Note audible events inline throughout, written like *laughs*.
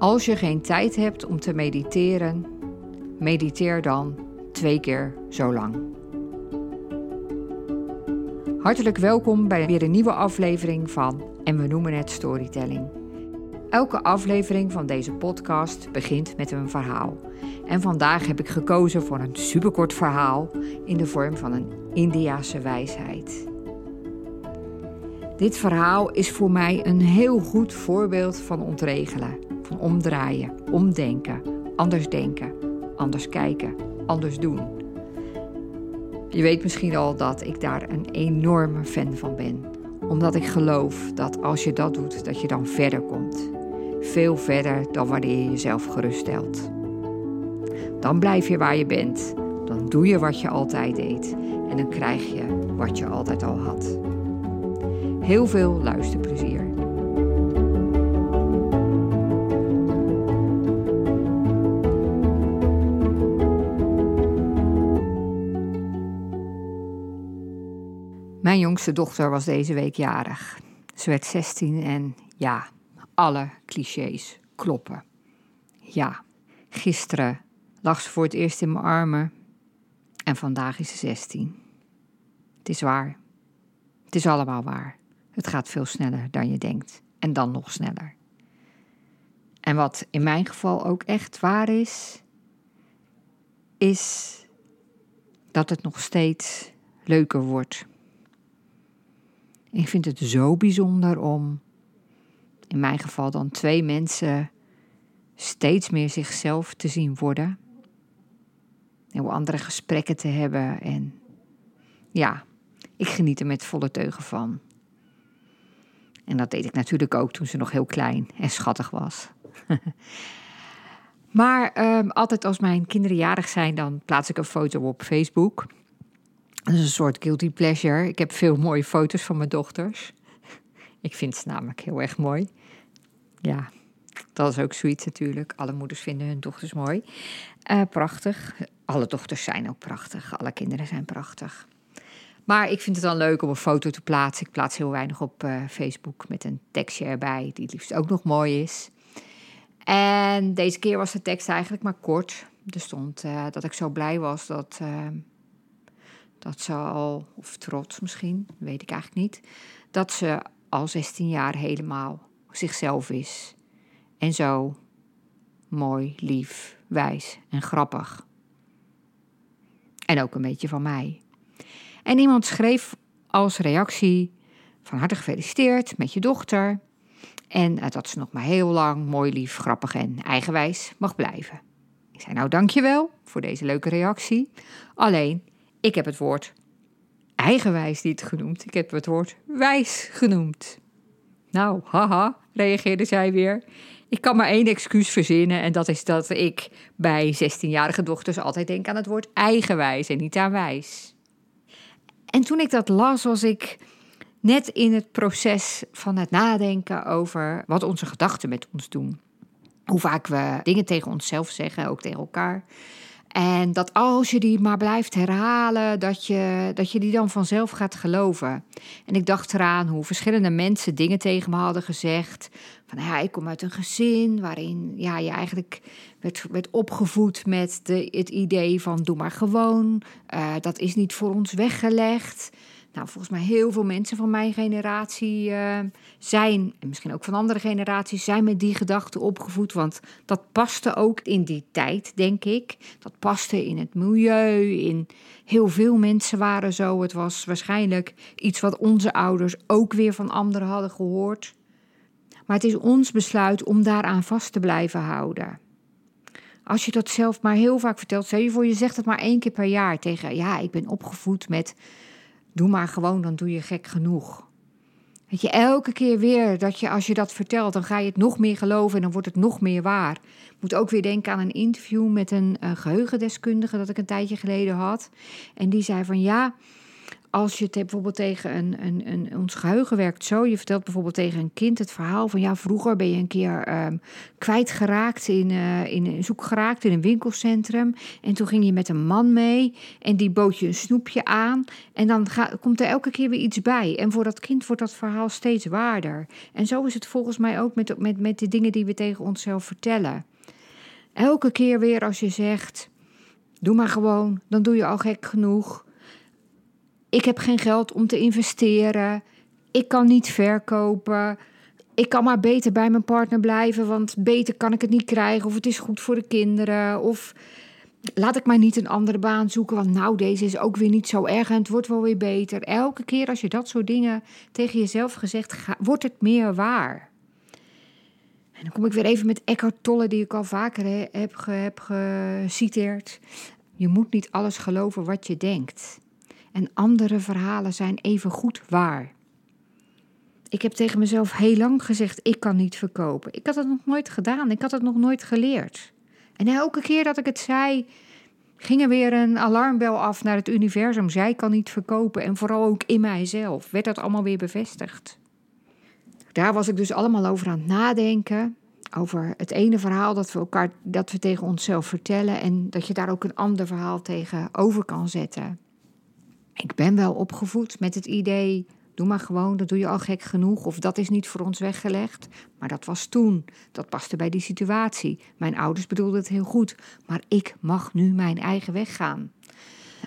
Als je geen tijd hebt om te mediteren, mediteer dan twee keer zo lang. Hartelijk welkom bij weer een nieuwe aflevering van En we noemen het Storytelling. Elke aflevering van deze podcast begint met een verhaal. En vandaag heb ik gekozen voor een superkort verhaal in de vorm van een Indiase wijsheid. Dit verhaal is voor mij een heel goed voorbeeld van ontregelen, omdraaien, omdenken, anders denken, anders kijken, anders doen. Je weet misschien al dat ik daar een enorme fan van ben, omdat ik geloof dat als je dat doet, dat je dan verder komt. Veel verder dan wanneer je jezelf geruststelt. Dan blijf je waar je bent, dan doe je wat je altijd deed en dan krijg je wat je altijd al had. Heel veel luisterplezier. Mijn jongste dochter was deze week jarig. Ze werd 16 en ja, alle clichés kloppen. Ja, gisteren lag ze voor het eerst in mijn armen en vandaag is ze 16. Het is waar. Het is allemaal waar. Het gaat veel sneller dan je denkt. En dan nog sneller. En wat in mijn geval ook echt waar is, is dat het nog steeds leuker wordt. Ik vind het zo bijzonder om, in mijn geval dan twee mensen, steeds meer zichzelf te zien worden. En hoe andere gesprekken te hebben. En ja, ik geniet er met volle teugen van. En dat deed ik natuurlijk ook toen ze nog heel klein en schattig was. *laughs* maar um, altijd als mijn kinderen jarig zijn, dan plaats ik een foto op Facebook. Dat is een soort guilty pleasure. Ik heb veel mooie foto's van mijn dochters. Ik vind ze namelijk heel erg mooi. Ja, dat is ook zoiets natuurlijk. Alle moeders vinden hun dochters mooi. Uh, prachtig. Alle dochters zijn ook prachtig. Alle kinderen zijn prachtig. Maar ik vind het dan leuk om een foto te plaatsen. Ik plaats heel weinig op uh, Facebook met een tekstje erbij, die het liefst ook nog mooi is. En deze keer was de tekst eigenlijk maar kort. Er stond uh, dat ik zo blij was dat, dat ze al, of trots misschien, weet ik eigenlijk niet, dat ze al 16 jaar helemaal zichzelf is. En zo mooi, lief, wijs en grappig. En ook een beetje van mij. En iemand schreef als reactie: Van harte gefeliciteerd met je dochter. En eh, dat ze nog maar heel lang mooi, lief, grappig en eigenwijs mag blijven. Ik zei: Nou, dankjewel voor deze leuke reactie. Alleen, ik heb het woord eigenwijs niet genoemd. Ik heb het woord wijs genoemd. Nou, haha, reageerde zij weer. Ik kan maar één excuus verzinnen en dat is dat ik bij 16-jarige dochters altijd denk aan het woord eigenwijs en niet aan wijs. En toen ik dat las, was ik net in het proces van het nadenken over wat onze gedachten met ons doen. Hoe vaak we dingen tegen onszelf zeggen, ook tegen elkaar. En dat als je die maar blijft herhalen, dat je, dat je die dan vanzelf gaat geloven. En ik dacht eraan hoe verschillende mensen dingen tegen me hadden gezegd. Van ja, ik kom uit een gezin waarin ja, je eigenlijk werd, werd opgevoed met de, het idee van doe maar gewoon. Uh, dat is niet voor ons weggelegd. Nou, volgens mij heel veel mensen van mijn generatie uh, zijn, en misschien ook van andere generaties, zijn met die gedachte opgevoed. Want dat paste ook in die tijd, denk ik. Dat paste in het milieu, in heel veel mensen waren zo. Het was waarschijnlijk iets wat onze ouders ook weer van anderen hadden gehoord. Maar het is ons besluit om daaraan vast te blijven houden. Als je dat zelf maar heel vaak vertelt, stel je voor, je zegt het maar één keer per jaar tegen, ja, ik ben opgevoed met Doe maar gewoon, dan doe je gek genoeg. Weet je, elke keer weer dat je als je dat vertelt, dan ga je het nog meer geloven en dan wordt het nog meer waar. Ik moet ook weer denken aan een interview met een, een geheugendeskundige dat ik een tijdje geleden had. En die zei van ja, als je bijvoorbeeld tegen een, een, een, ons geheugen werkt zo. Je vertelt bijvoorbeeld tegen een kind het verhaal van ja, vroeger ben je een keer um, kwijtgeraakt in, uh, in zoek geraakt in een winkelcentrum. En toen ging je met een man mee en die bood je een snoepje aan. En dan komt er elke keer weer iets bij. En voor dat kind wordt dat verhaal steeds waarder. En zo is het volgens mij ook met, met, met de dingen die we tegen onszelf vertellen. Elke keer weer als je zegt, doe maar gewoon, dan doe je al gek genoeg ik heb geen geld om te investeren. Ik kan niet verkopen. Ik kan maar beter bij mijn partner blijven, want beter kan ik het niet krijgen. Of het is goed voor de kinderen. Of laat ik maar niet een andere baan zoeken, want nou, deze is ook weer niet zo erg en het wordt wel weer beter. Elke keer als je dat soort dingen tegen jezelf gezegd, wordt het meer waar. En dan kom ik weer even met Eckhart Tolle, die ik al vaker heb, heb geciteerd. Je moet niet alles geloven wat je denkt en andere verhalen zijn even goed waar. Ik heb tegen mezelf heel lang gezegd: ik kan niet verkopen. Ik had het nog nooit gedaan, ik had het nog nooit geleerd. En elke keer dat ik het zei, ging er weer een alarmbel af naar het universum. Zij kan niet verkopen en vooral ook in mijzelf werd dat allemaal weer bevestigd. Daar was ik dus allemaal over aan het nadenken. Over het ene verhaal dat we, elkaar, dat we tegen onszelf vertellen en dat je daar ook een ander verhaal tegenover kan zetten. Ik ben wel opgevoed met het idee, doe maar gewoon, dat doe je al gek genoeg. Of dat is niet voor ons weggelegd. Maar dat was toen. Dat paste bij die situatie. Mijn ouders bedoelden het heel goed. Maar ik mag nu mijn eigen weg gaan.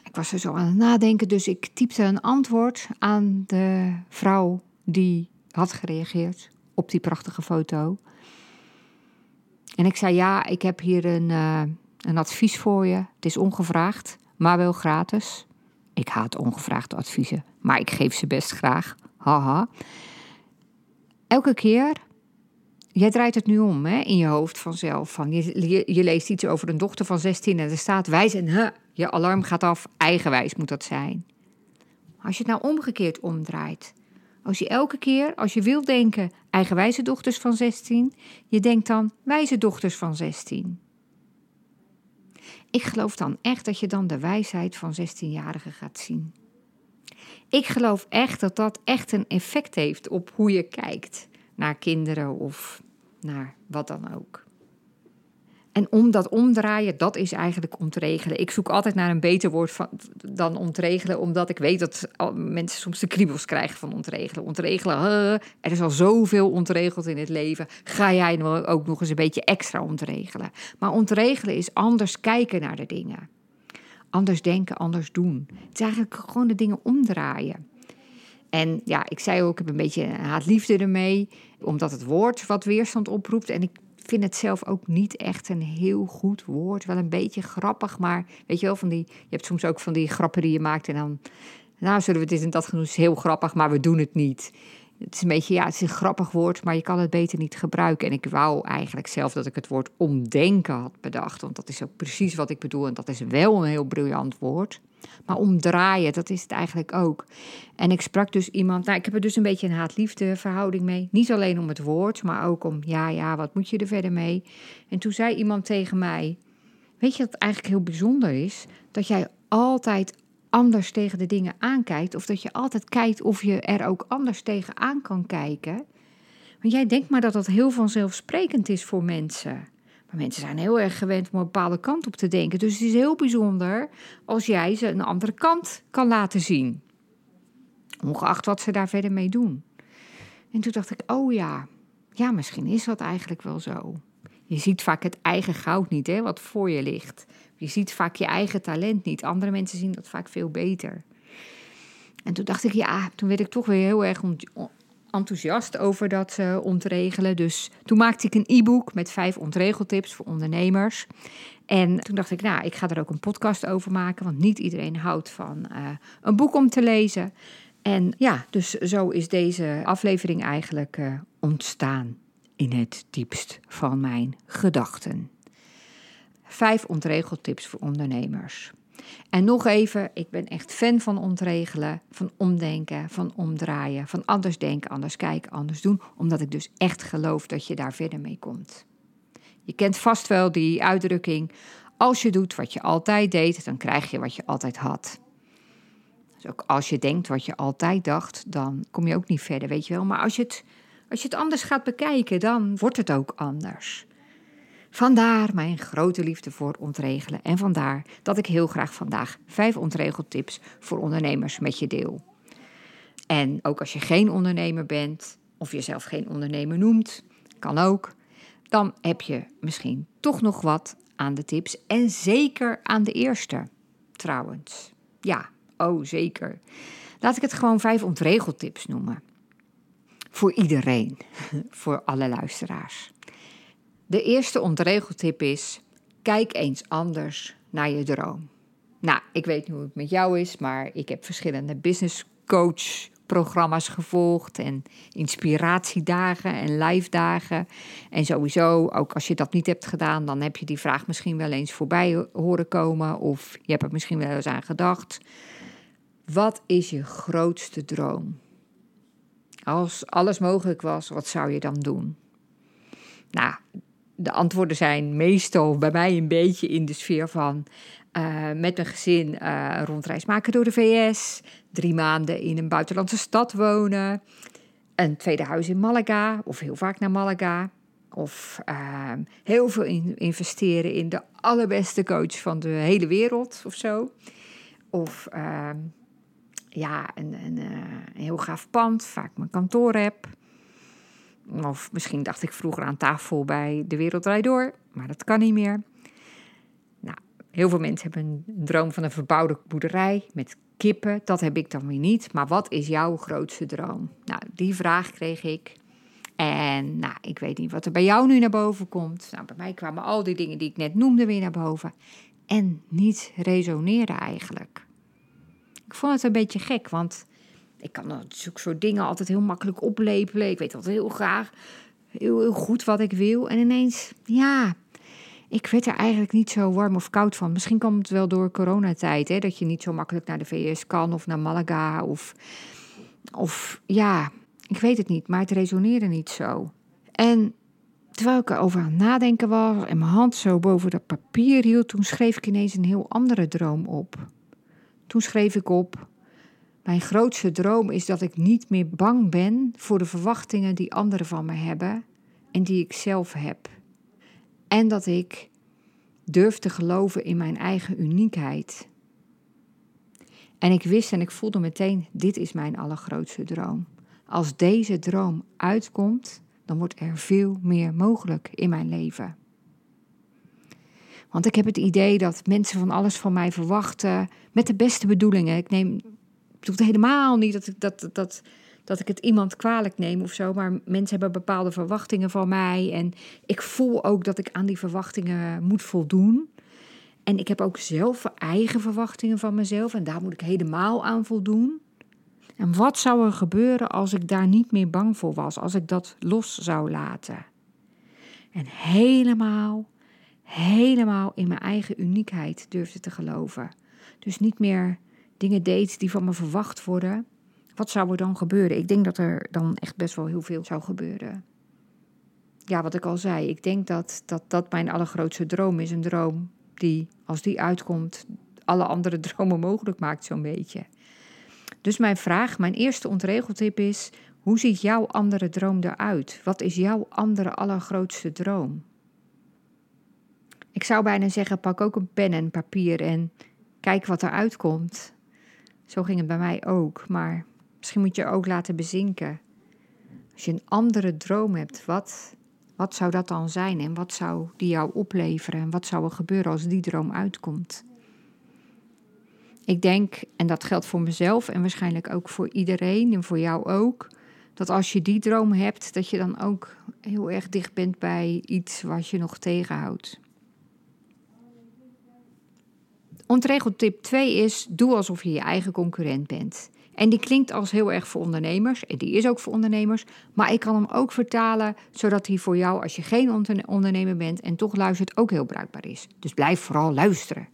Ik was er zo aan het nadenken, dus ik typte een antwoord aan de vrouw die had gereageerd op die prachtige foto. En ik zei: Ja, ik heb hier een, uh, een advies voor je. Het is ongevraagd, maar wel gratis. Ik haat ongevraagde adviezen, maar ik geef ze best graag. Haha. Elke keer, jij draait het nu om hè, in je hoofd vanzelf. Van, je, je, leest iets over een dochter van 16 en er staat wijs en huh, je alarm gaat af. Eigenwijs moet dat zijn. Als je het nou omgekeerd omdraait. Als je elke keer, als je wilt denken eigenwijze dochters van 16, je denkt dan wijze dochters van 16. Ik geloof dan echt dat je dan de wijsheid van 16-jarigen gaat zien. Ik geloof echt dat dat echt een effect heeft op hoe je kijkt naar kinderen of naar wat dan ook. En om dat omdraaien, dat is eigenlijk ontregelen. Ik zoek altijd naar een beter woord van, dan ontregelen, omdat ik weet dat mensen soms de kriebels krijgen van ontregelen. Ontregelen, er is al zoveel ontregeld in het leven. Ga jij nou ook nog eens een beetje extra ontregelen? Maar ontregelen is anders kijken naar de dingen. Anders denken, anders doen. Het is eigenlijk gewoon de dingen omdraaien. En ja, ik zei ook, ik heb een beetje haat-liefde ermee, omdat het woord wat weerstand oproept. En ik vind het zelf ook niet echt een heel goed woord. Wel een beetje grappig, maar weet je wel, van die, je hebt soms ook van die grappen die je maakt en dan, nou zullen we dit en dat genoemd, is heel grappig, maar we doen het niet. Het is een beetje, ja, het is een grappig woord, maar je kan het beter niet gebruiken. En ik wou eigenlijk zelf dat ik het woord omdenken had bedacht, want dat is ook precies wat ik bedoel en dat is wel een heel briljant woord. Maar omdraaien, dat is het eigenlijk ook. En ik sprak dus iemand, nou, ik heb er dus een beetje een haat-liefde verhouding mee. Niet alleen om het woord, maar ook om, ja, ja, wat moet je er verder mee? En toen zei iemand tegen mij, weet je wat eigenlijk heel bijzonder is? Dat jij altijd anders tegen de dingen aankijkt. Of dat je altijd kijkt of je er ook anders tegenaan kan kijken. Want jij denkt maar dat dat heel vanzelfsprekend is voor mensen. Mensen zijn heel erg gewend om een bepaalde kant op te denken. Dus het is heel bijzonder als jij ze een andere kant kan laten zien. Ongeacht wat ze daar verder mee doen. En toen dacht ik, oh ja, ja, misschien is dat eigenlijk wel zo. Je ziet vaak het eigen goud niet, hè, wat voor je ligt. Je ziet vaak je eigen talent niet. Andere mensen zien dat vaak veel beter. En toen dacht ik, ja, toen werd ik toch weer heel erg enthousiast over dat uh, ontregelen. Dus toen maakte ik een e-book met vijf ontregeltips voor ondernemers. En toen dacht ik, nou, ik ga er ook een podcast over maken, want niet iedereen houdt van uh, een boek om te lezen. En ja, dus zo is deze aflevering eigenlijk uh, ontstaan in het diepst van mijn gedachten. Vijf ontregeltips voor ondernemers. En nog even, ik ben echt fan van ontregelen, van omdenken, van omdraaien, van anders denken, anders kijken, anders doen, omdat ik dus echt geloof dat je daar verder mee komt. Je kent vast wel die uitdrukking: als je doet wat je altijd deed, dan krijg je wat je altijd had. Dus ook als je denkt wat je altijd dacht, dan kom je ook niet verder, weet je wel. Maar als je het, als je het anders gaat bekijken, dan wordt het ook anders. Vandaar mijn grote liefde voor ontregelen. En vandaar dat ik heel graag vandaag vijf ontregeltips voor ondernemers met je deel. En ook als je geen ondernemer bent, of jezelf geen ondernemer noemt, kan ook, dan heb je misschien toch nog wat aan de tips. En zeker aan de eerste, trouwens. Ja, oh zeker. Laat ik het gewoon vijf ontregeltips noemen. Voor iedereen, *laughs* voor alle luisteraars. De eerste ontregeltip is: kijk eens anders naar je droom. Nou, ik weet niet hoe het met jou is, maar ik heb verschillende business coach programma's gevolgd en inspiratiedagen en live dagen. En sowieso, ook als je dat niet hebt gedaan, dan heb je die vraag misschien wel eens voorbij horen komen of je hebt er misschien wel eens aan gedacht. Wat is je grootste droom? Als alles mogelijk was, wat zou je dan doen? Nou, de antwoorden zijn meestal bij mij een beetje in de sfeer van uh, met mijn gezin uh, rondreis maken door de VS, drie maanden in een buitenlandse stad wonen, een tweede huis in Malaga of heel vaak naar Malaga. Of uh, heel veel in, investeren in de allerbeste coach van de hele wereld of zo. Of ehm, ja, een, een, een, heel gaaf pand, vaak mijn kantoor heb. Of misschien dacht ik vroeger aan tafel bij De Wereld Door, maar dat kan niet meer. Nou, heel veel mensen hebben een droom van een verbouwde boerderij met kippen. Dat heb ik dan weer niet. Maar wat is jouw grootste droom? Nou, die vraag kreeg ik. En nou, ik weet niet wat er bij jou nu naar boven komt. Nou, bij mij kwamen al die dingen die ik net noemde weer naar boven. En niet resoneren eigenlijk. Ik vond het een beetje gek, want ik kan zulke soort dingen altijd heel makkelijk oplepelen. Ik weet altijd heel graag, heel, heel goed wat ik wil. En ineens, ja, ik werd er eigenlijk niet zo warm of koud van. Misschien komt het wel door coronatijd, hè, dat je niet zo makkelijk naar de VS kan of naar Malaga. Of, of ja, ik weet het niet, maar het resoneerde niet zo. En terwijl ik erover aan het nadenken was en mijn hand zo boven dat papier hield, toen schreef ik ineens een heel andere droom op. Toen schreef ik op: mijn grootste droom is dat ik niet meer bang ben voor de verwachtingen die anderen van me hebben en die ik zelf heb. En dat ik durf te geloven in mijn eigen uniekheid. En ik wist en ik voelde meteen: dit is mijn allergrootste droom. Als deze droom uitkomt, dan wordt er veel meer mogelijk in mijn leven. Want ik heb het idee dat mensen van alles van mij verwachten met de beste bedoelingen. Ik neem bedoel helemaal niet dat ik, dat, dat, dat ik het iemand kwalijk neem of zo. Maar mensen hebben bepaalde verwachtingen van mij. En ik voel ook dat ik aan die verwachtingen moet voldoen. En ik heb ook zelf eigen verwachtingen van mezelf. En daar moet ik helemaal aan voldoen. En wat zou er gebeuren als ik daar niet meer bang voor was? Als ik dat los zou laten? En helemaal, helemaal in mijn eigen uniekheid durfde te geloven. Dus niet meer dingen deed die van me verwacht worden, wat zou er dan gebeuren? Ik denk dat er dan echt best wel heel veel zou gebeuren. Ja, wat ik al zei, ik denk dat dat, dat mijn allergrootste droom is. Een droom die, als die uitkomt, alle andere *laughs* dromen mogelijk maakt, zo'n beetje. Dus mijn vraag, mijn eerste ontregeltip is: hoe ziet jouw andere droom eruit? Wat is jouw andere allergrootste droom? Ik zou bijna zeggen: pak ook een pen en papier en kijk wat eruit komt. Zo ging het bij mij ook. Maar misschien moet je ook laten bezinken. Als je een andere droom hebt, wat, wat zou dat dan zijn? En wat zou die jou opleveren? En wat zou er gebeuren als die droom uitkomt? Ik denk, en dat geldt voor mezelf en waarschijnlijk ook voor iedereen en voor jou ook, dat als je die droom hebt, dat je dan ook heel erg dicht bent bij iets wat je nog tegenhoudt. Ontregeltip 2 is: doe alsof je je eigen concurrent bent. En die klinkt als heel erg voor ondernemers, en die is ook voor ondernemers, maar ik kan hem ook vertalen zodat hij voor jou, als je geen ondernemer bent en toch luistert, ook heel bruikbaar is. Dus blijf vooral luisteren.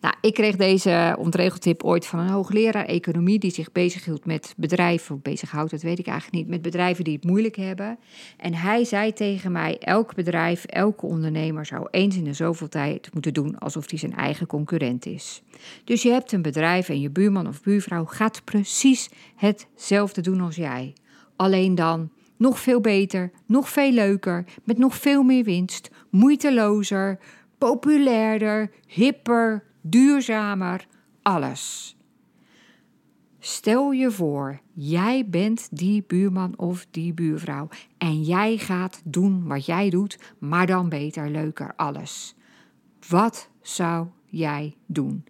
Nou, ik kreeg deze ontregeltip ooit van een hoogleraar economie die zich bezighield met bedrijven, of bezighoudt, dat weet ik eigenlijk niet, met bedrijven die het moeilijk hebben. En hij zei tegen mij: elk bedrijf, elke ondernemer zou eens in de zoveel tijd moeten doen alsof hij zijn eigen concurrent is. Dus je hebt een bedrijf en je buurman of buurvrouw gaat precies hetzelfde doen als jij. Alleen dan nog veel beter, nog veel leuker, met nog veel meer winst, moeitelozer, populairder, hipper, duurzamer, alles. Stel je voor, jij bent die buurman of die buurvrouw en jij gaat doen wat jij doet, maar dan beter, leuker, alles. Wat zou jij doen?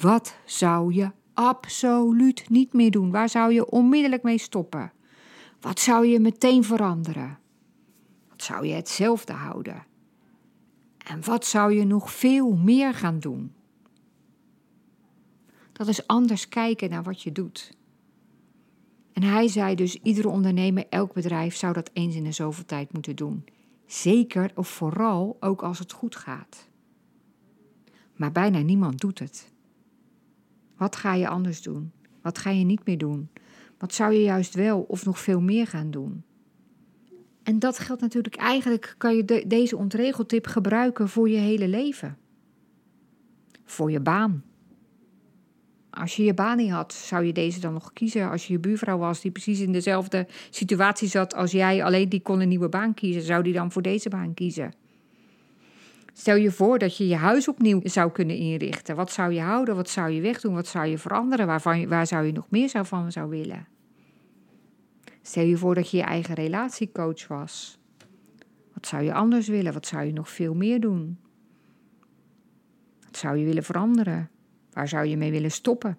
Wat zou je absoluut niet meer doen? Waar zou je onmiddellijk mee stoppen? Wat zou je meteen veranderen? Wat zou je hetzelfde houden? En wat zou je nog veel meer gaan doen? Dat is anders kijken naar wat je doet. En hij zei dus: iedere ondernemer, elk bedrijf zou dat eens in de zoveel tijd moeten doen. Zeker of vooral ook als het goed gaat. Maar bijna niemand doet het. Wat ga je anders doen? Wat ga je niet meer doen? Wat zou je juist wel of nog veel meer gaan doen? En dat geldt natuurlijk eigenlijk, kan je de, deze ontregeltip gebruiken voor je hele leven. Voor je baan. Als je je baan niet had, zou je deze dan nog kiezen? Als je je buurvrouw was die precies in dezelfde situatie zat als jij, alleen die kon een nieuwe baan kiezen, zou die dan voor deze baan kiezen? Stel je voor dat je je huis opnieuw zou kunnen inrichten. Wat zou je houden? Wat zou je wegdoen? Wat zou je veranderen? Waarvan, waar zou je nog meer van zou willen? Stel je voor dat je je eigen relatiecoach was. Wat zou je anders willen? Wat zou je nog veel meer doen? Wat zou je willen veranderen? Waar zou je mee willen stoppen?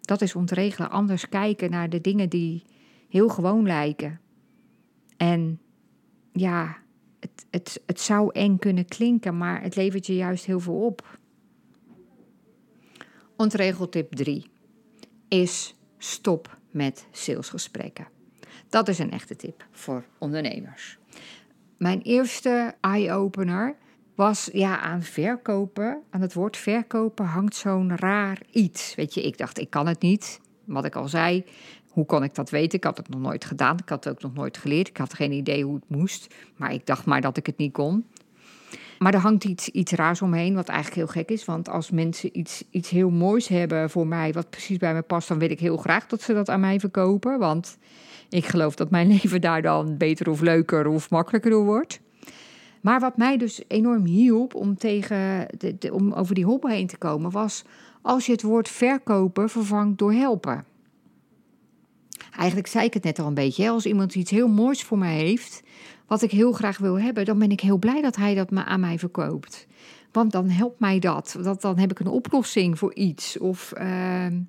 Dat is ontregelen, anders kijken naar de dingen die heel gewoon lijken. En ja, het, het, het zou eng kunnen klinken, maar het levert je juist heel veel op. Ontregeltip 3 is stop met salesgesprekken. Dat is een echte tip voor ondernemers. Mijn eerste eye-opener was ja, aan verkopen. Aan het woord verkopen hangt zo'n raar iets. Weet je, ik dacht, ik kan het niet. Wat ik al zei, hoe kon ik dat weten? Ik had het nog nooit gedaan. Ik had het ook nog nooit geleerd. Ik had geen idee hoe het moest. Maar ik dacht maar dat ik het niet kon. Maar er hangt iets, iets raars omheen, wat eigenlijk heel gek is. Want als mensen iets, iets heel moois hebben voor mij, wat precies bij me past, dan wil ik heel graag dat ze dat aan mij verkopen. Want ik geloof dat mijn *laughs* leven daar dan beter of leuker of makkelijker door wordt. Maar wat mij dus enorm hielp om, tegen de, om over die hobbel heen te komen, was als je het woord verkopen vervangt door helpen. Eigenlijk zei ik het net al een beetje. Als iemand iets heel moois voor mij heeft, wat ik heel graag wil hebben, dan ben ik heel blij dat hij dat aan mij verkoopt. Want dan helpt mij dat. dat dan heb ik een oplossing voor iets. Of ehm,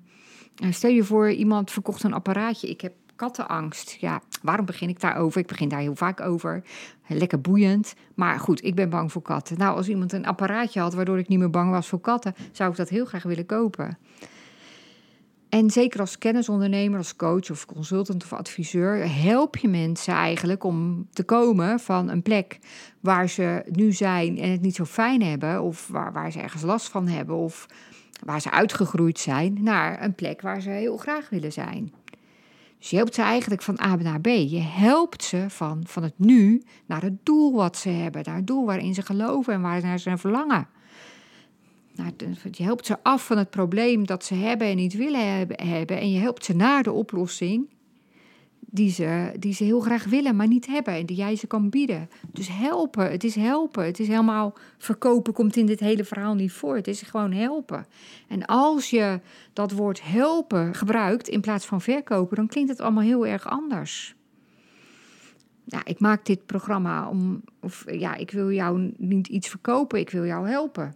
stel je voor, iemand verkocht een apparaatje. Ik heb kattenangst. Ja, waarom begin ik daarover? Ik begin daar heel vaak over. Lekker boeiend. Maar goed, ik ben bang voor katten. Nou, als iemand een apparaatje had waardoor ik niet meer bang was voor katten, zou ik dat heel graag willen kopen. En zeker als kennisondernemer, als coach of consultant of adviseur, help je mensen eigenlijk om te komen van een plek waar ze nu zijn en het niet zo fijn hebben, of waar, waar ze ergens last van hebben, of waar ze uitgegroeid zijn, naar een plek waar ze heel graag willen zijn. Dus je helpt ze eigenlijk van A naar B. Je helpt ze van, van het nu naar het doel wat ze hebben, naar het doel waarin ze geloven en waar ze naar verlangen. Nou, je helpt ze af van het probleem dat ze hebben en niet willen hebben. En je helpt ze naar de oplossing die ze, die ze heel graag willen, maar niet hebben. En die jij ze kan bieden. Dus helpen, het is helpen. Het is helemaal verkopen komt in dit hele verhaal niet voor. Het is gewoon helpen. En als je dat woord helpen gebruikt in plaats van verkopen, dan klinkt het allemaal heel erg anders. Ja, ik maak dit programma om, of ja, ik wil jou niet iets verkopen, ik wil jou helpen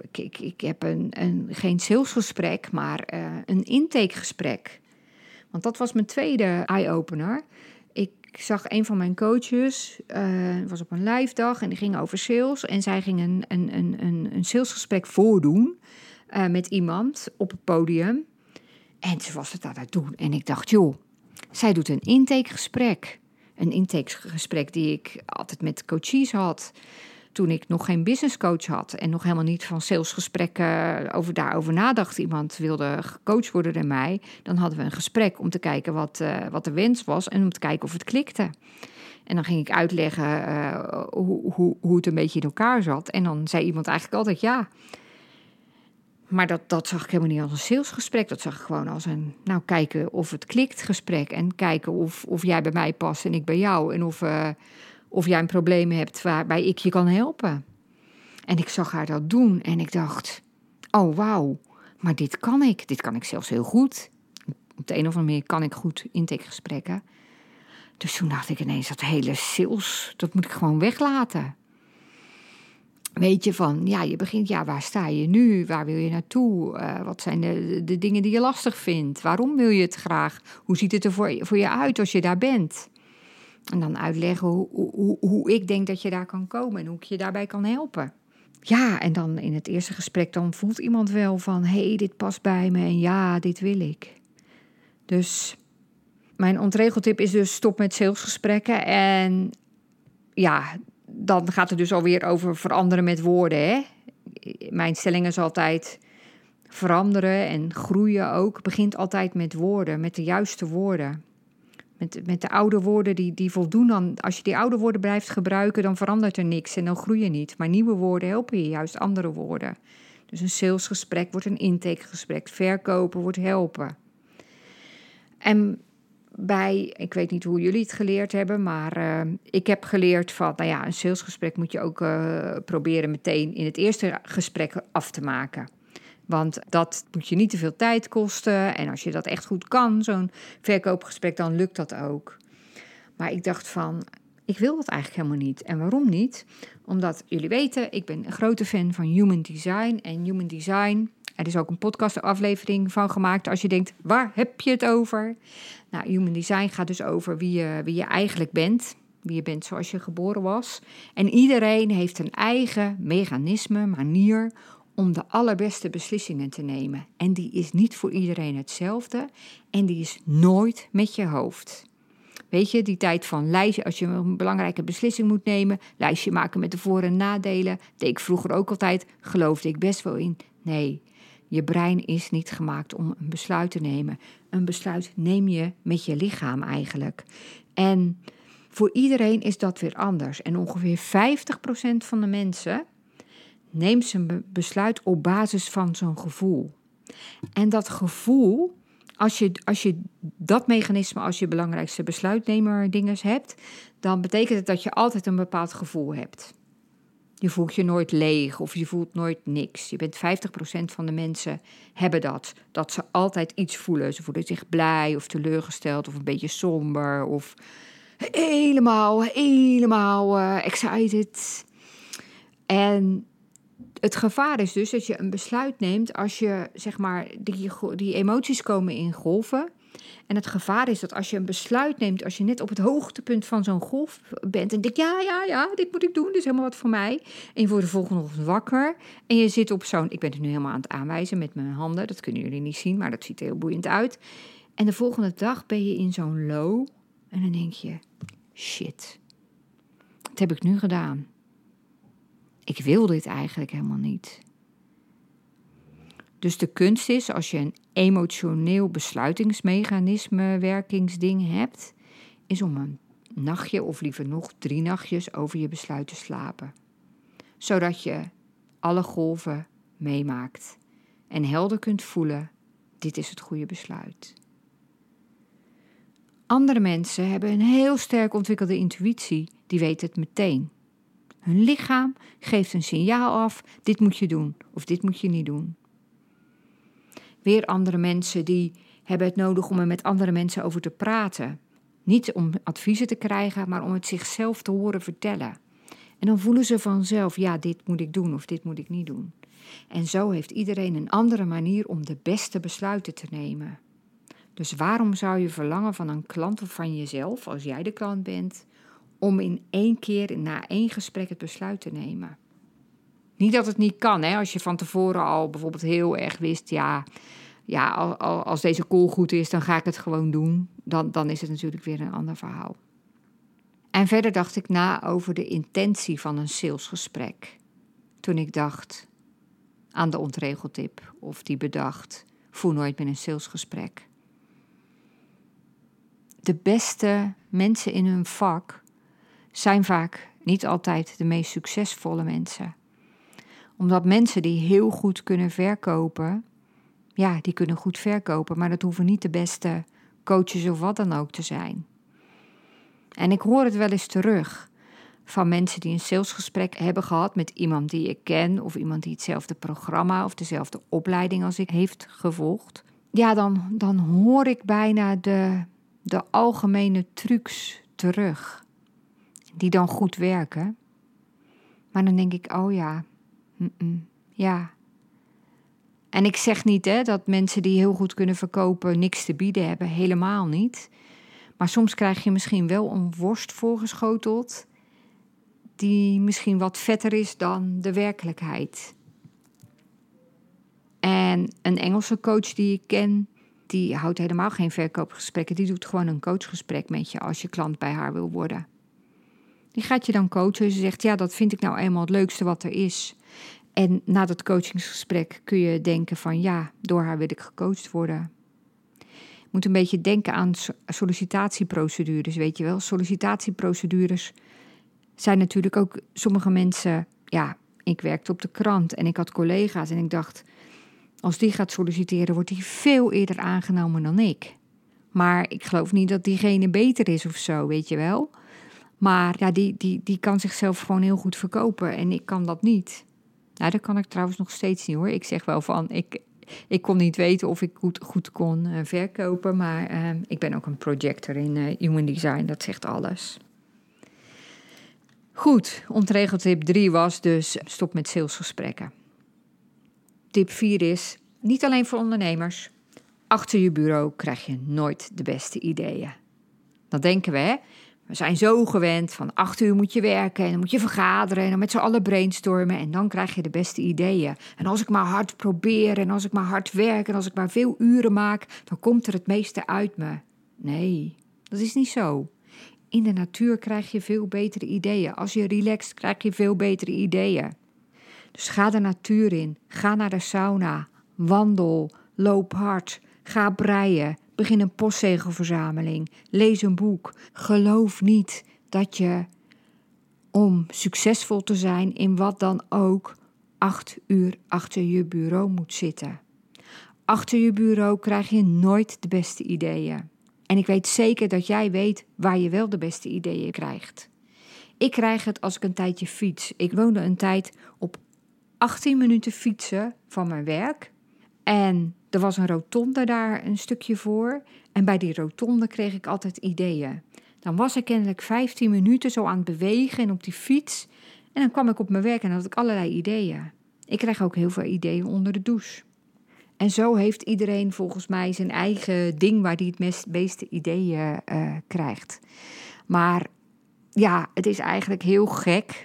ik, ik, ik heb een, een, geen salesgesprek, maar uh, een intakegesprek. Want dat was mijn tweede eye-opener. Ik zag een van mijn coaches, uh, was op een live dag en die ging over sales. En zij ging een, een, een, een salesgesprek voordoen uh, met iemand op het podium. En ze was het aan het doen. En ik dacht, joh, zij doet een intakegesprek. Een intakegesprek die ik altijd met coaches had. Toen ik nog geen business coach had en nog helemaal niet van salesgesprekken over daarover nadacht. Iemand wilde gecoacht worden door mij. Dan hadden we een gesprek om te kijken wat, uh, wat de wens was en om te kijken of het klikte. En dan ging ik uitleggen uh, hoe, hoe, hoe het een beetje in elkaar zat. En dan zei iemand eigenlijk altijd ja. Maar dat, dat zag ik helemaal niet als een salesgesprek. Dat zag ik gewoon als een, nou, kijken of het klikt gesprek. En kijken of, of jij bij mij past en ik bij jou. En of, of jij een probleem hebt waarbij ik je kan helpen. En ik zag haar dat doen en ik dacht, oh wauw, maar dit kan ik. Dit kan ik zelfs heel goed. Op de een of andere manier kan ik goed intakegesprekken. Dus toen dacht ik ineens, dat hele sales, dat moet ik gewoon weglaten. Weet je van, ja, je begint, ja, waar sta je nu? Waar wil je naartoe? Uh, wat zijn de, de dingen die je lastig vindt? Waarom wil je het graag? Hoe ziet het er voor, voor je uit als je daar bent? En dan uitleggen hoe, hoe, hoe ik denk dat je daar kan komen en hoe ik je daarbij kan helpen. Ja, en dan in het eerste gesprek dan voelt iemand wel van... hé, hey, dit past bij me en ja, dit wil ik. Dus mijn ontregeltip is dus stop met salesgesprekken. En ja, dan gaat het dus alweer over veranderen met woorden. Hè? Mijn stelling is altijd veranderen en groeien ook. Begint altijd met woorden, met de juiste woorden. Met, met de oude woorden die, die voldoen dan. Als je die oude woorden blijft gebruiken, dan verandert er niks en dan groei je niet. Maar nieuwe woorden helpen je, juist andere woorden. Dus een salesgesprek wordt een intakegesprek. Verkopen wordt helpen. En bij, ik weet niet hoe jullie het geleerd hebben, maar uh, ik heb geleerd van, nou ja, een salesgesprek moet je ook uh, proberen meteen in het eerste gesprek af te maken. Want dat moet je niet te veel tijd kosten. En als je dat echt goed kan, zo'n verkoopgesprek, dan lukt dat ook. Maar ik dacht van, ik wil dat eigenlijk helemaal niet. En waarom niet? Omdat jullie weten, ik ben een grote fan van human design. En human design, er is ook een podcastaflevering van gemaakt. Als je denkt, waar heb je het over? Nou, human design gaat dus over wie je, wie je eigenlijk bent. Wie je bent zoals je geboren was. En iedereen heeft een eigen mechanisme, manier om de allerbeste beslissingen te nemen. En die is niet voor iedereen hetzelfde. En die is nooit met je hoofd. Weet je, die tijd van lijstje, als je een belangrijke beslissing moet nemen, lijstje maken met de voor- en nadelen, deed ik vroeger ook altijd, geloofde ik best wel in. Nee, je brein is niet gemaakt om een besluit te nemen. Een besluit neem je met je lichaam eigenlijk. En voor iedereen is dat weer anders. En ongeveer 50% van de mensen neemt zijn besluit op basis van zo'n gevoel. En dat gevoel, als je, als je dat mechanisme als je belangrijkste besluitnemer dinges hebt, dan betekent het dat je altijd een bepaald gevoel hebt. Je voelt je nooit leeg of je voelt nooit niks. Je bent 50% van de mensen hebben dat. Dat ze altijd iets voelen. Ze voelen zich blij of teleurgesteld of een beetje somber of helemaal, helemaal uh, excited. En het gevaar is dus dat je een besluit neemt als je, zeg maar, die, die emoties komen in golven. En het gevaar is dat als je een besluit neemt, als je net op het hoogtepunt van zo'n golf bent en denkt, ja, ja, ja, dit moet ik doen, dit is helemaal wat voor mij. En je wordt de volgende ochtend wakker en je zit op zo'n, ik ben het nu helemaal aan het aanwijzen met mijn handen, dat kunnen jullie niet zien, maar dat ziet er heel boeiend uit. En de volgende dag ben je in zo'n low en dan denk je, shit, wat heb ik nu gedaan? Ik wil dit eigenlijk helemaal niet. Dus de kunst is, als je een emotioneel besluitingsmechanisme werkingsding hebt, is om een nachtje of liever nog drie nachtjes over je besluit te slapen. Zodat je alle golven meemaakt en helder kunt voelen, dit is het goede besluit. Andere mensen hebben een heel sterk ontwikkelde intuïtie, die weten het meteen. Hun lichaam geeft een signaal af: dit moet je doen of dit moet je niet doen. Weer andere mensen die hebben het nodig om er met andere mensen over te praten. Niet om adviezen te krijgen, maar om het zichzelf te horen vertellen. En dan voelen ze vanzelf: ja, dit moet ik doen of dit moet ik niet doen. En zo heeft iedereen een andere manier om de beste besluiten te nemen. Dus waarom zou je verlangen van een klant of van jezelf, als jij de klant bent, om in één keer na één gesprek het besluit te nemen. Niet dat het niet kan, hè? als je van tevoren al bijvoorbeeld heel erg wist, ja, ja als deze call goed is, dan ga ik het gewoon doen. Dan, dan is het natuurlijk weer een ander verhaal. En verder dacht ik na over de intentie van een salesgesprek. Toen ik dacht aan de ontregeltip of die bedacht, voel nooit meer een salesgesprek. De beste mensen in hun vak zijn vaak niet altijd de meest succesvolle mensen. Omdat mensen die heel goed kunnen verkopen, ja, die kunnen goed verkopen, maar dat hoeven niet de beste coaches of wat dan ook te zijn. En ik hoor het wel eens terug van mensen die een salesgesprek hebben gehad met iemand die ik ken of iemand die hetzelfde programma of dezelfde opleiding als ik heeft gevolgd. Ja, dan, dan hoor ik bijna de, de algemene trucs terug, die dan goed werken. Maar dan denk ik, oh ja, ja. En ik zeg niet hè, dat mensen die heel goed kunnen verkopen niks te bieden hebben, helemaal niet. Maar soms krijg je misschien wel een worst voorgeschoteld die misschien wat vetter is dan de werkelijkheid. En een Engelse coach die ik ken, die houdt helemaal geen verkoopgesprekken. Die doet gewoon een coachgesprek met je als je klant bij haar wil worden. Die gaat je dan coachen. Ze zegt, ja, dat vind ik nou eenmaal het leukste wat er is. En na dat coachingsgesprek kun je denken van, ja, door haar wil ik gecoacht worden moet een beetje denken aan sollicitatieprocedures, weet je wel. Sollicitatieprocedures zijn natuurlijk ook sommige mensen. Ja, ik werkte op de krant en ik had collega's en ik dacht, als die gaat solliciteren, wordt die veel eerder aangenomen dan ik. Maar ik geloof niet dat diegene beter is of zo, weet je wel. Maar ja, die, die, die kan zichzelf gewoon heel goed verkopen en ik kan dat niet. Nou, dat kan ik trouwens nog steeds niet hoor. Ik zeg wel van, ik, ik kon niet weten of ik goed, goed kon uh, verkopen, maar uh, ik ben ook een projector in uh, Human Design, dat zegt alles. Goed, ontregeltip 3 was dus stop met salesgesprekken. Tip 4 is, niet alleen voor ondernemers, achter je bureau krijg je nooit de beste ideeën. Dat denken we, hè? We zijn zo gewend van acht uur moet je werken en dan moet je vergaderen en dan met z'n allen brainstormen en dan krijg je de beste ideeën. En als ik maar hard probeer en als ik maar hard werk en als ik maar veel uren maak, dan komt er het meeste uit me. Nee, dat is niet zo. In de natuur krijg je veel betere ideeën. Als je relaxt, krijg je veel betere ideeën. Dus ga de natuur in, ga naar de sauna, wandel, loop hard, ga breien, Begin een postzegelverzameling. Lees een boek. Geloof niet dat je, om succesvol te zijn in wat dan ook, acht uur achter je bureau moet zitten. Achter je bureau krijg je nooit de beste ideeën. En ik weet zeker dat jij weet waar je wel de beste ideeën krijgt. Ik krijg het als ik een tijdje fiets. Ik woonde een tijd op 18 minuten fietsen van mijn werk. En er was een rotonde daar een stukje voor. En bij die rotonde kreeg ik altijd ideeën. Dan was ik kennelijk 15 minuten zo aan het bewegen en op die fiets. En dan kwam ik op mijn werk en had ik allerlei ideeën. Ik kreeg ook heel veel ideeën onder de douche. En zo heeft iedereen volgens mij zijn eigen ding waar hij het meest, meeste ideeën uh, krijgt. Maar ja, het is eigenlijk heel gek.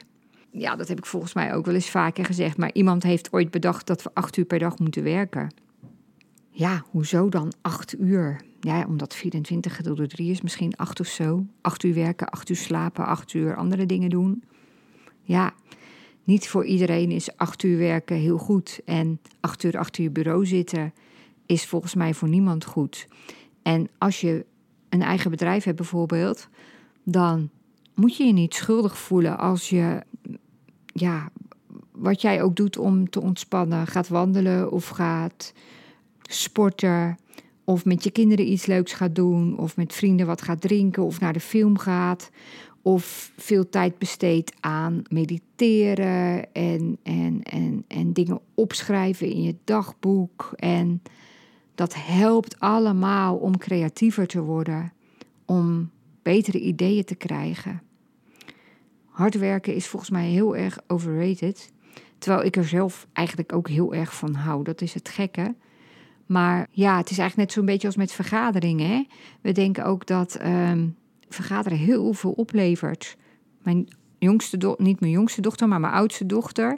Ja, dat heb ik volgens mij ook wel eens vaker gezegd. Maar iemand heeft ooit bedacht dat we acht uur per dag moeten werken. Ja, hoezo dan acht uur? Ja, omdat 24 gedeeld door 3 is misschien acht of zo. Acht uur werken, acht uur slapen, acht uur andere dingen doen. Ja, niet voor iedereen is acht uur werken heel goed. En acht uur achter je bureau zitten is volgens mij voor niemand goed. En als je een eigen bedrijf hebt bijvoorbeeld, dan moet je je niet schuldig voelen als je, ja, wat jij ook doet om te ontspannen, gaat wandelen of gaat sporten of met je kinderen iets leuks gaat doen, of met vrienden wat gaat drinken, of naar de film gaat, of veel tijd besteedt aan mediteren en, en, en, en dingen opschrijven in je dagboek. En dat helpt allemaal om creatiever te worden, om betere ideeën te krijgen. Hard werken is volgens mij heel erg overrated. Terwijl ik er zelf eigenlijk ook heel erg van hou. Dat is het gekke. Maar ja, het is eigenlijk net zo'n beetje als met vergaderingen. Hè? We denken ook dat um, vergaderen heel veel oplevert. Mijn jongste dochter, niet mijn jongste dochter, maar mijn oudste dochter,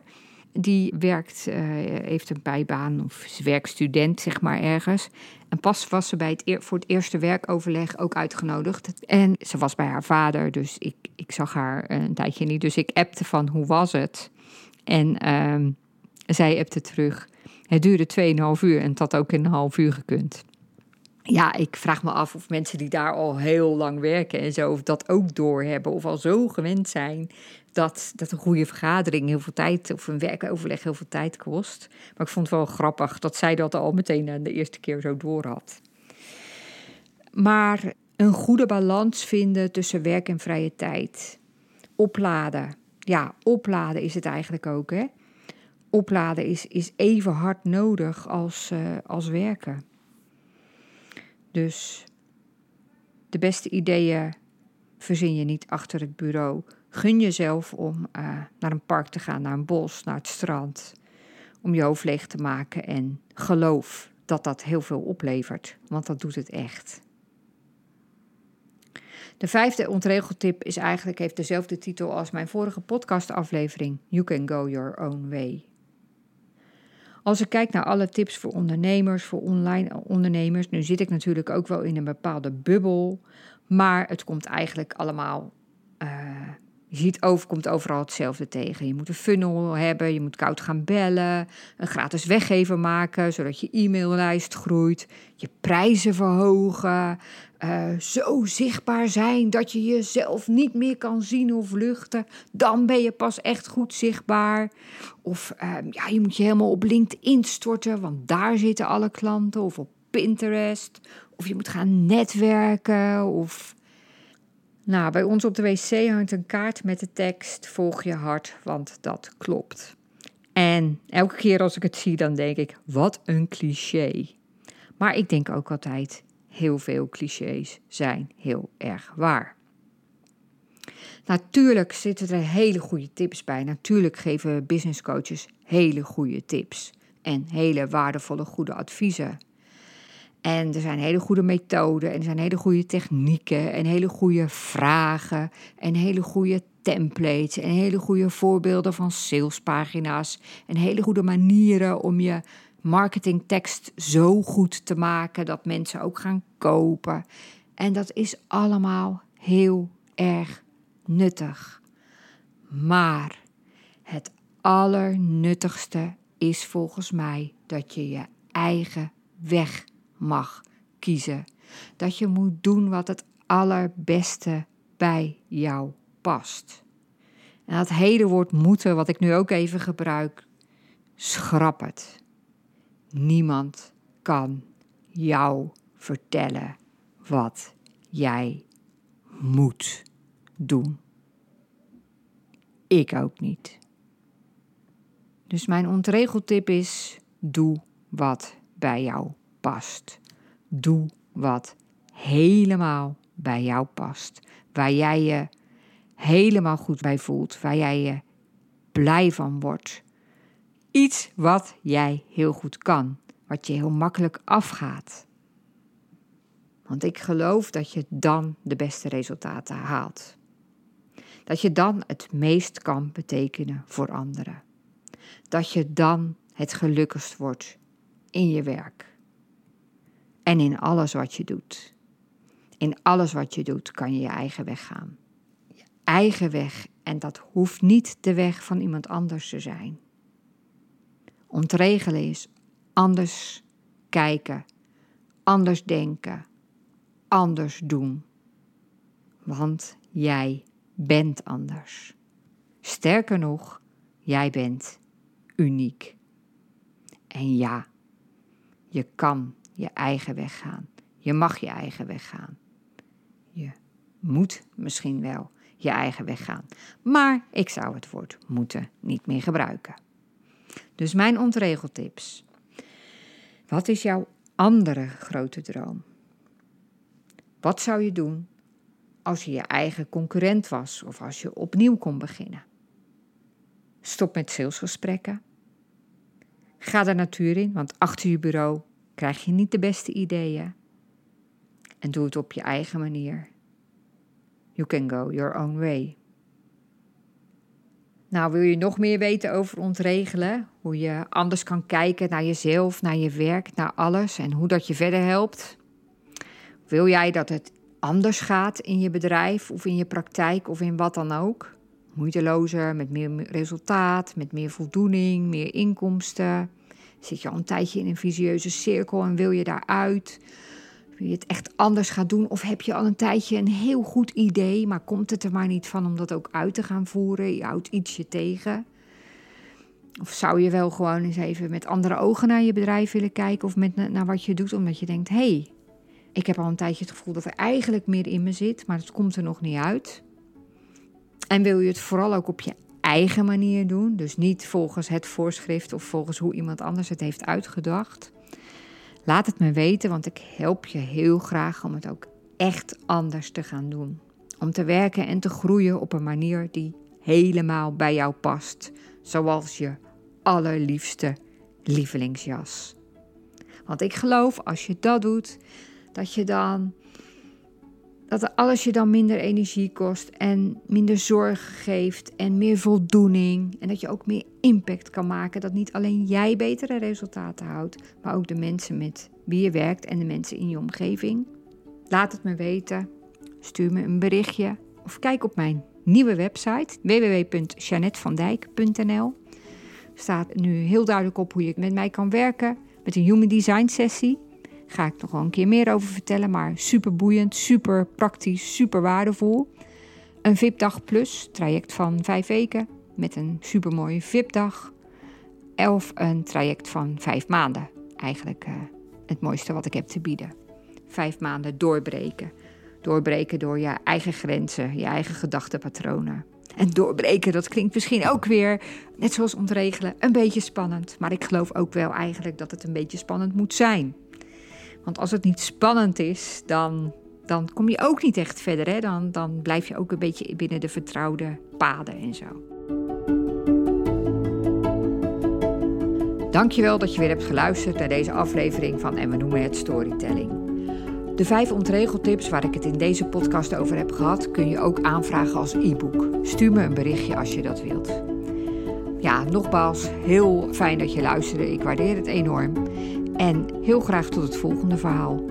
Die werkt, uh, heeft een bijbaan of is werkstudent, zeg maar, ergens. En pas was ze bij het voor het eerste werkoverleg ook uitgenodigd. En ze was bij haar vader, dus ik, ik zag haar een tijdje niet. Dus ik appte van, hoe was het? En uh, zij appte terug. Het duurde 2,5 uur en het had ook in een half uur gekund ja, ik vraag me af of mensen die daar al heel lang werken en zo, of dat ook doorhebben. Of al zo gewend zijn dat, dat een goede vergadering heel veel tijd, of een werkoverleg heel veel tijd kost. Maar ik vond het wel grappig dat zij dat al meteen de eerste keer zo door had. Maar een goede balans vinden tussen werk en vrije tijd. Opladen. Ja, opladen is het eigenlijk ook, hè? Opladen is, is even hard nodig als, uh, als werken. Dus de beste ideeën verzin je niet achter het bureau. Gun jezelf om uh, naar een park te gaan, naar een bos, naar het strand. Om je hoofd leeg te maken en geloof dat dat heel veel oplevert, want dat doet het echt. De vijfde ontregeltip is eigenlijk, heeft dezelfde titel als mijn vorige podcastaflevering: You can go your own way. Als ik kijk naar alle tips voor ondernemers, voor online ondernemers, nu zit ik natuurlijk ook wel in een bepaalde bubbel, maar het komt eigenlijk allemaal. Uh, je ziet over, komt overal hetzelfde tegen. Je moet een funnel hebben, je moet koud gaan bellen, een gratis weggever maken, zodat je e-maillijst groeit, je prijzen verhogen, uh, zo zichtbaar zijn dat je jezelf niet meer kan zien of luchten. Dan ben je pas echt goed zichtbaar. Of uh, ja, je moet je helemaal op LinkedIn storten, want daar zitten alle klanten. Of op Pinterest. Of je moet gaan netwerken. Of. Nou, bij ons op de wc hangt een kaart met de tekst: Volg je hart, want dat klopt. En elke keer als ik het zie, dan denk ik: wat een cliché. Maar ik denk ook altijd: heel veel clichés zijn heel erg waar. Natuurlijk zitten er hele goede tips bij. Natuurlijk geven business coaches hele goede tips en hele waardevolle goede adviezen. En er zijn hele goede methoden en er zijn hele goede technieken en hele goede vragen en hele goede templates en hele goede voorbeelden van salespagina's en hele goede manieren om je marketingtekst zo goed te maken dat mensen ook gaan kopen. En dat is allemaal heel erg nuttig. Maar het allernuttigste is volgens mij dat je je eigen weg mag kiezen. Dat je moet doen wat het allerbeste bij jou past. En dat hele woord moeten, wat ik nu ook even gebruik, schrap het. Niemand kan jou vertellen wat jij moet doen. Ik ook niet. Dus mijn ontregeltip is: doe wat bij jou past. Doe wat helemaal bij jou past. Waar jij je helemaal goed bij voelt, waar jij je blij van wordt. Iets wat jij heel goed kan, wat je heel makkelijk afgaat. Want ik geloof dat je dan de beste resultaten haalt. Dat je dan het meest kan betekenen voor anderen. Dat je dan het gelukkigst wordt in je werk. En in alles wat je doet. In alles wat je doet kan je je eigen weg gaan. Je eigen weg en dat hoeft niet de weg van iemand anders te zijn. Ontregelen is anders kijken, anders denken, anders doen. Want jij bent anders. Sterker nog, jij bent uniek. En ja, je kan je eigen weg gaan. Je mag je eigen weg gaan. Je moet misschien wel je eigen weg gaan. Maar ik zou het woord moeten niet meer gebruiken. Dus mijn ontregeltips. Wat is jouw andere grote droom? Wat zou je doen als je je eigen concurrent was of als je opnieuw kon beginnen? Stop met salesgesprekken. Ga de natuur in, want achter je bureau krijg je niet de beste ideeën. En doe het op je eigen manier. You can go your own way. Nou, wil je nog meer weten over ontregelen? Hoe je anders kan kijken naar jezelf, naar je werk, naar alles en hoe dat je verder helpt? Wil jij dat het anders gaat in je bedrijf of in je praktijk of in wat dan ook? Moeitelozer, met meer resultaat, met meer voldoening, meer inkomsten? Zit je al een tijdje in een visieuze cirkel en wil je daaruit? Je het echt anders gaat doen? Of heb je al een tijdje een heel goed idee, maar komt het er maar niet van om dat ook uit te gaan voeren? Je houdt ietsje tegen. Of zou je wel gewoon eens even met andere ogen naar je bedrijf willen kijken of met, naar wat je doet, omdat je denkt: hé, hey, ik heb al een tijdje het gevoel dat er eigenlijk meer in me zit, maar het komt er nog niet uit. En wil je het vooral ook op je eigen manier doen, dus niet volgens het voorschrift of volgens hoe iemand anders het heeft uitgedacht. Laat het me weten, want ik help je heel graag om het ook echt anders te gaan doen. Om te werken en te groeien op een manier die helemaal bij jou past, zoals je allerliefste lievelingsjas. Want ik geloof als je dat doet, dat je dan dat alles je dan minder energie kost en minder zorg geeft en meer voldoening. En dat je ook meer impact kan maken. Dat niet alleen jij betere resultaten houdt, maar ook de mensen met wie je werkt en de mensen in je omgeving. Laat het me weten. Stuur me een berichtje of kijk op mijn nieuwe website www.janetvandijk.nl. Staat nu heel duidelijk op hoe je met mij kan werken met een Human Design sessie. Ga ik nog wel een keer meer over vertellen, maar super boeiend, super praktisch, super waardevol. Een VIP-dag plus, traject van vijf weken met een supermooie VIP-dag. Of een traject van vijf maanden. Eigenlijk uh, het mooiste wat ik heb te bieden. Vijf maanden doorbreken. Doorbreken door je eigen grenzen, je eigen gedachtenpatronen. En doorbreken, dat klinkt misschien ook weer, net zoals ontregelen, een beetje spannend. Maar ik geloof ook wel eigenlijk dat het een beetje spannend moet zijn. Want als het niet spannend is, dan, dan kom je ook niet echt verder. Hè? Dan, dan blijf je ook een beetje binnen de vertrouwde paden en zo. Dankjewel dat je weer hebt geluisterd naar deze aflevering van En we noemen het Storytelling. De vijf ontregeltips waar ik het in deze podcast over heb gehad, kun je ook aanvragen als e-book. Stuur me een berichtje als je dat wilt. Ja, nogmaals, heel fijn dat je luisterde. Ik waardeer het enorm. En heel graag tot het volgende verhaal.